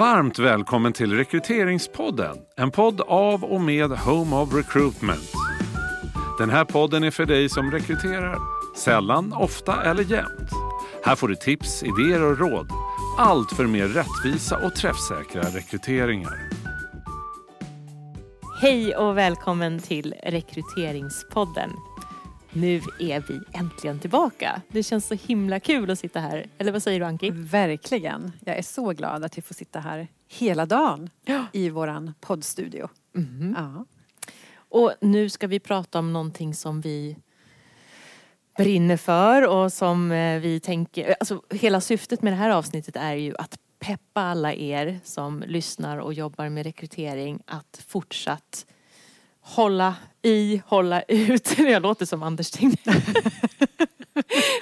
Varmt välkommen till Rekryteringspodden. En podd av och med Home of Recruitment. Den här podden är för dig som rekryterar. Sällan, ofta eller jämt. Här får du tips, idéer och råd. Allt för mer rättvisa och träffsäkra rekryteringar. Hej och välkommen till Rekryteringspodden. Nu är vi äntligen tillbaka. Det känns så himla kul att sitta här. Eller vad säger du Anki? Verkligen. Jag är så glad att vi får sitta här hela dagen Ja. i våran poddstudio. Mhm. Ja. Och nu ska vi prata om någonting som vi brinner för och som eh, vi tänker... Alltså, hela syftet med det här avsnittet är ju att peppa alla er som lyssnar och jobbar med rekrytering att fortsatt hålla i, hålla ut. Jag låter som Anders Tegnell.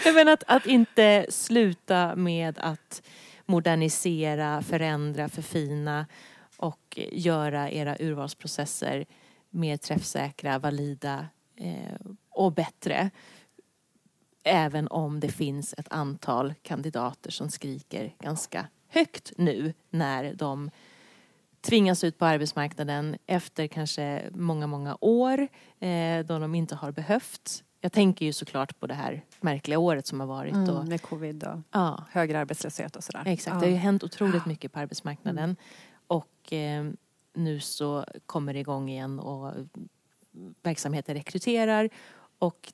Men att, att inte sluta med att modernisera, förändra, förfina och göra era urvalsprocesser mer träffsäkra, valida eh, och bättre. Även om det finns ett antal kandidater som skriker ganska högt nu när de tvingas ut på arbetsmarknaden efter kanske många, många år eh, då de inte har behövt. Jag tänker ju såklart på det här märkliga året som har varit. Och, Mm, med covid och ja, högre arbetslöshet och sådär. Exakt, Ja. det har ju hänt otroligt mycket på arbetsmarknaden. Och eh, nu så kommer det igång igen och verksamheter rekryterar. Och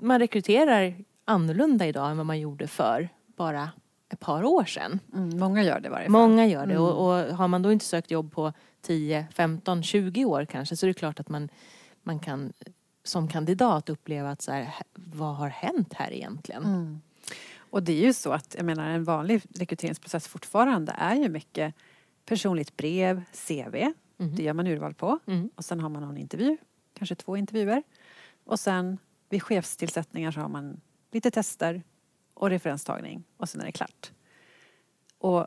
man rekryterar annorlunda idag än vad man gjorde för bara ett par år sedan. Mm, många gör det i varje fall. Många gör det Mm. och, och har man då inte sökt jobb på 10, 15, 20 år kanske så är det klart att man, man kan som kandidat uppleva att så här, vad har hänt här egentligen? Mm. Och det är ju så att, jag menar en vanlig rekryteringsprocess fortfarande är ju mycket personligt brev, CV. Mhm. Det gör man urval på. Mm. Och sen har man någon intervju, kanske två intervjuer. Och sen vid chefstillsättningar så har man lite tester och referenstagning och sen är det klart. Och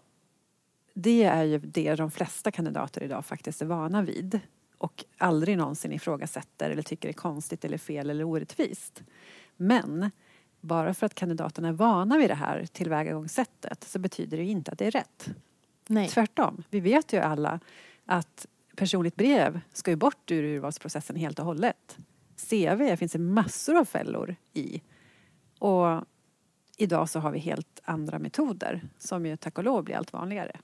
det är ju det de flesta kandidater idag faktiskt är vana vid och aldrig någonsin ifrågasätter eller tycker är konstigt eller fel eller orättvist. Men bara för att kandidaterna är vana vid det här tillvägagångssättet så betyder det inte att det är rätt. Nej. Tvärtom. Vi vet ju alla att personligt brev ska ju bort ur urvalsprocessen helt och hållet. CV finns det massor av fällor i. Och idag så har vi helt andra metoder som ju tack och lov blir allt vanligare.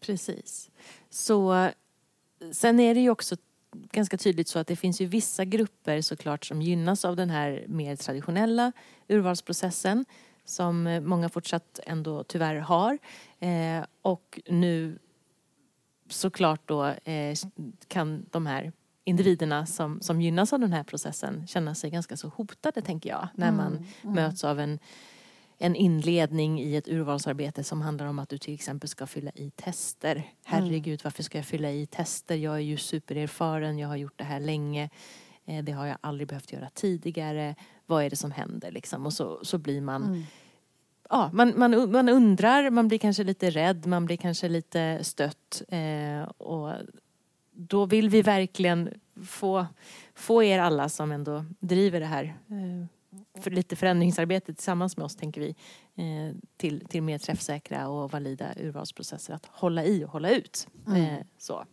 Precis. Så sen är det ju också ganska tydligt så att det finns ju vissa grupper såklart som gynnas av den här mer traditionella urvalsprocessen som många fortsatt ändå tyvärr har. Eh, och nu såklart då eh, kan de här individerna som, som gynnas av den här processen känna sig ganska så hotade tänker jag när man möts av en en inledning i ett urvalsarbete som handlar om att du till exempel ska fylla i tester. Herregud, varför ska jag fylla i tester? Jag är ju supererfaren, jag har gjort det här länge. Eh, Det har jag aldrig behövt göra tidigare. Vad är det som händer liksom? Och så, så blir man Ja, man, man, man undrar, man blir kanske lite rädd, man blir kanske lite stött. Eh, och då vill vi verkligen få, få er alla som ändå driver det här eh, för lite förändringsarbete tillsammans med oss tänker vi eh, till, till mer träffsäkra och valida urvalsprocesser att hålla i och hålla ut. Eh, så.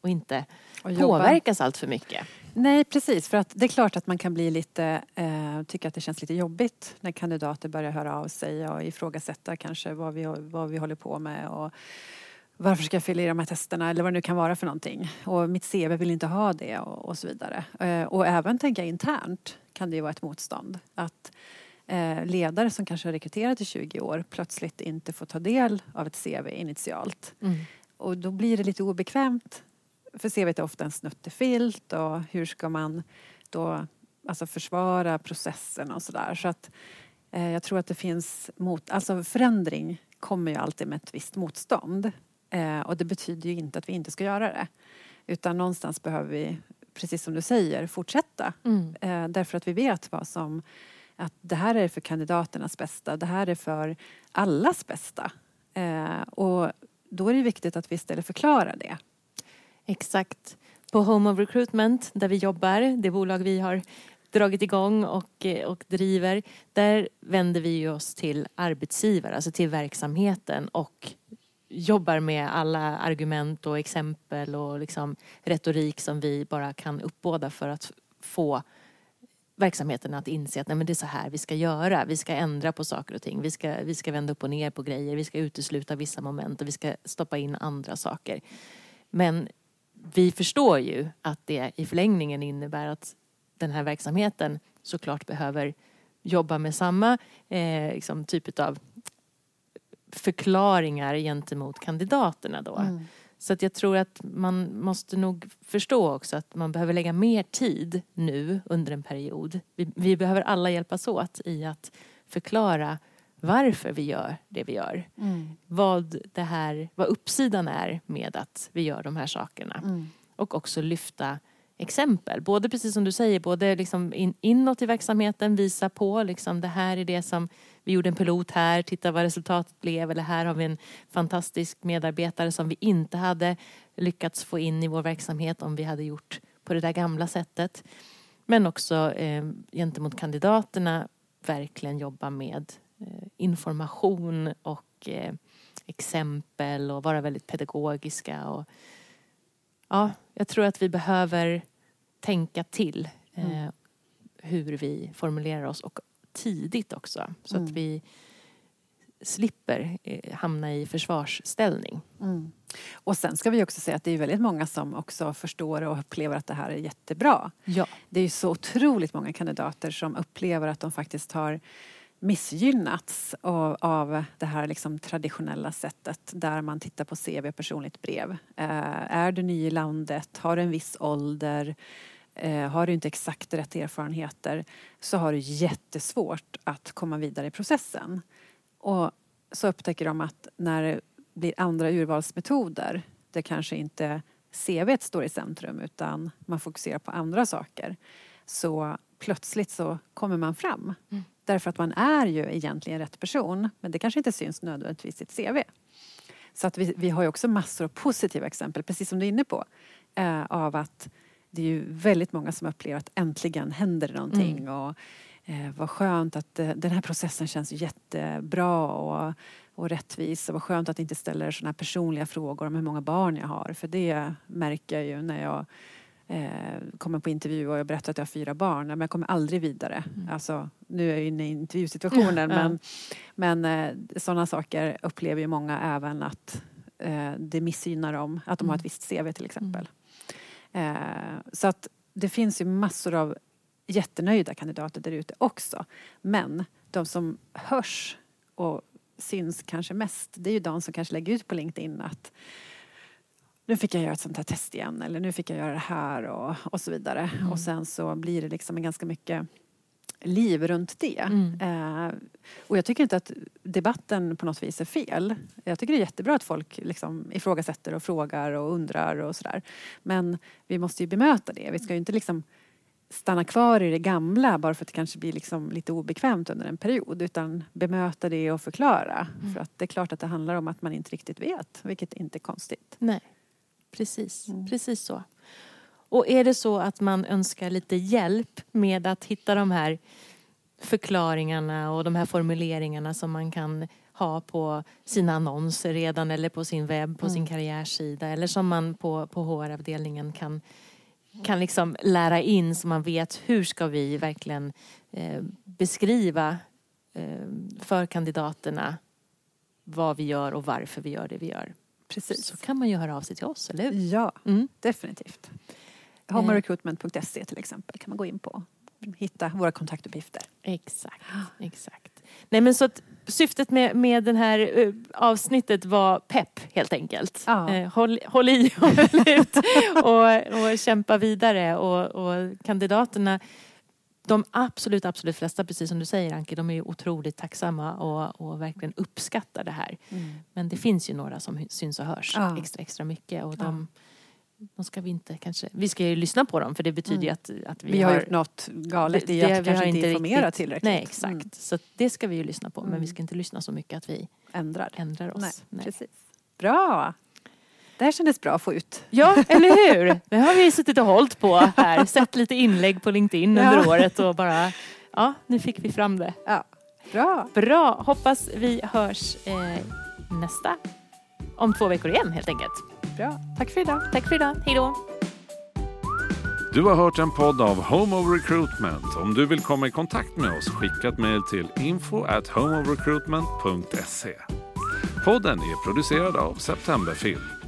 Och inte Och påverkas allt för mycket. Nej precis, för att det är klart att man kan bli lite, eh, tycka att det känns lite jobbigt när kandidater börjar höra av sig och ifrågasätta kanske vad vi, vad vi håller på med och varför ska jag fylla i de här testerna eller vad det nu kan vara för någonting. Och mitt CV vill inte ha det och, och så vidare. Eh, och även tänka internt kan det ju vara ett motstånd. Att eh, ledare som kanske har rekryterat i 20 år plötsligt inte får ta del av ett CV initialt. Och då blir det lite obekvämt. För CVt är ofta en snuttefilt och hur ska man då alltså försvara processen och sådär. Så att eh, jag tror att det finns mot, alltså förändring kommer ju alltid med ett visst motstånd. Eh, och det betyder ju inte att vi inte ska göra det. Utan någonstans behöver vi, precis som du säger, fortsätta. Mm. Eh, därför att vi vet vad som, att det här är för kandidaternas bästa, det här är för allas bästa. Eh, och då är det viktigt att vi istället förklarar det. Exakt. På Home of Recruitment där vi jobbar, det bolag vi har dragit igång och, eh, och driver, där vänder vi oss till arbetsgivare, alltså till verksamheten och jobbar med alla argument och exempel och liksom retorik som vi bara kan uppbåda för att få verksamheten att inse att nej, men det är så här vi ska göra. Vi ska ändra på saker och ting. Vi ska, vi ska vända upp och ner på grejer. Vi ska utesluta vissa moment och vi ska stoppa in andra saker. Men vi förstår ju att det i förlängningen innebär att den här verksamheten såklart behöver jobba med samma eh, liksom, typ av förklaringar gentemot kandidaterna då. Mm. Så att jag tror att man måste nog förstå också att man behöver lägga mer tid nu under en period. Vi, vi behöver alla hjälpas åt i att förklara varför vi gör det vi gör. Mm. Vad, det här, vad uppsidan är med att vi gör de här sakerna. Mm. Och också lyfta exempel. Både precis som du säger, både liksom in, inåt i verksamheten, visa på liksom det här är det som vi gjorde en pilot här, titta vad resultatet blev. Eller här har vi en fantastisk medarbetare som vi inte hade lyckats få in i vår verksamhet om vi hade gjort på det där gamla sättet. Men också eh, gentemot kandidaterna verkligen jobba med eh, information och eh, exempel och vara väldigt pedagogiska. Och, ja, jag tror att vi behöver tänka till eh, mm. hur vi formulerar oss och tidigt också. Så mm. att vi slipper eh, hamna i försvarsställning. Mm. Och sen ska vi också säga att det är väldigt många som också förstår och upplever att det här är jättebra. Ja. Det är ju så otroligt många kandidater som upplever att de faktiskt har missgynnats av, av det här liksom traditionella sättet där man tittar på CV och personligt brev. Eh, är du ny i landet? Har du en viss ålder? Eh, har du inte exakt rätt erfarenheter så har du jättesvårt att komma vidare i processen. Och så upptäcker de att när det blir andra urvalsmetoder där kanske inte CV står i centrum utan man fokuserar på andra saker så plötsligt så kommer man fram. Mm. Därför att man är ju egentligen rätt person men det kanske inte syns nödvändigtvis i ett CV. Så att vi, vi har ju också massor av positiva exempel, precis som du är inne på, eh, av att det är ju väldigt många som upplever att äntligen händer det någonting. Mm. Och, eh, vad skönt att eh, den här processen känns jättebra och, och rättvis. Och vad skönt att inte ställer sådana här personliga frågor om hur många barn jag har. För det märker jag ju när jag eh, kommer på intervju och jag berättar att jag har fyra barn. Men jag kommer aldrig vidare. Mm. Alltså, nu är jag inne i intervjusituationen ja, men, men eh, sådana saker upplever ju många även att eh, det missgynnar dem. Att de har ett mm. visst CV till exempel. Mm. Eh, så att det finns ju massor av jättenöjda kandidater där ute också. Men de som hörs och syns kanske mest det är ju de som kanske lägger ut på LinkedIn att nu fick jag göra ett sånt här test igen eller nu fick jag göra det här och, och så vidare. Mm. Och sen så blir det liksom en ganska mycket liv runt det. Mm. Eh, och jag tycker inte att debatten på något vis är fel. Jag tycker det är jättebra att folk liksom ifrågasätter och frågar och undrar och sådär. Men vi måste ju bemöta det. Vi ska ju inte liksom stanna kvar i det gamla bara för att det kanske blir liksom lite obekvämt under en period utan bemöta det och förklara. Mm. För att det är klart att det handlar om att man inte riktigt vet, vilket inte är konstigt. Nej, precis. Mm. Precis så. Och är det så att man önskar lite hjälp med att hitta de här förklaringarna och de här formuleringarna som man kan ha på sina annonser redan eller på sin webb, på mm. sin karriärsida eller som man på, på HR-avdelningen kan, kan liksom lära in så man vet hur ska vi verkligen eh, beskriva eh, för kandidaterna vad vi gör och varför vi gör det vi gör. Precis. Så kan man ju höra av sig till oss, eller hur? Ja, mm. definitivt. Homerecruitment.se till exempel kan man gå in på hitta våra kontaktuppgifter. Exakt, exakt. Nej men så att syftet med, med det här uh, avsnittet var pepp helt enkelt. Ja. Uh, håll, håll i, håll ut och, och kämpa vidare och, och kandidaterna de absolut, absolut flesta, precis som du säger Anki, de är ju otroligt tacksamma och, och verkligen uppskattar det här. Mm. Men det finns ju några som syns och hörs ja. extra, extra mycket och de, de ska vi inte kanske... Vi ska ju lyssna på dem för det betyder ju mm. att, att vi, vi har... Vi har gjort något galet i att vi kanske inte informerat riktigt, tillräckligt. Nej, exakt. Mm. Så det ska vi ju lyssna på. Men vi mm. ska inte lyssna så mycket att vi ändrar, ändrar oss. Nej, nej. Precis. Bra! Det här kändes bra att få ut. Ja, eller hur? Det har vi suttit och hållit på här. Sett lite inlägg på LinkedIn ja. under året och bara... Ja, nu fick vi fram det. Ja. Bra! Bra! Hoppas vi hörs eh, nästa om två veckor igen helt enkelt. Bra. Tack för idag. Tack för idag. Hej då. Du har hört en podd av Home of Recruitment. Om du vill komma i kontakt med oss, skicka ett mejl till info at homeofrecruitment.se. Podden är producerad av Septemberfilm.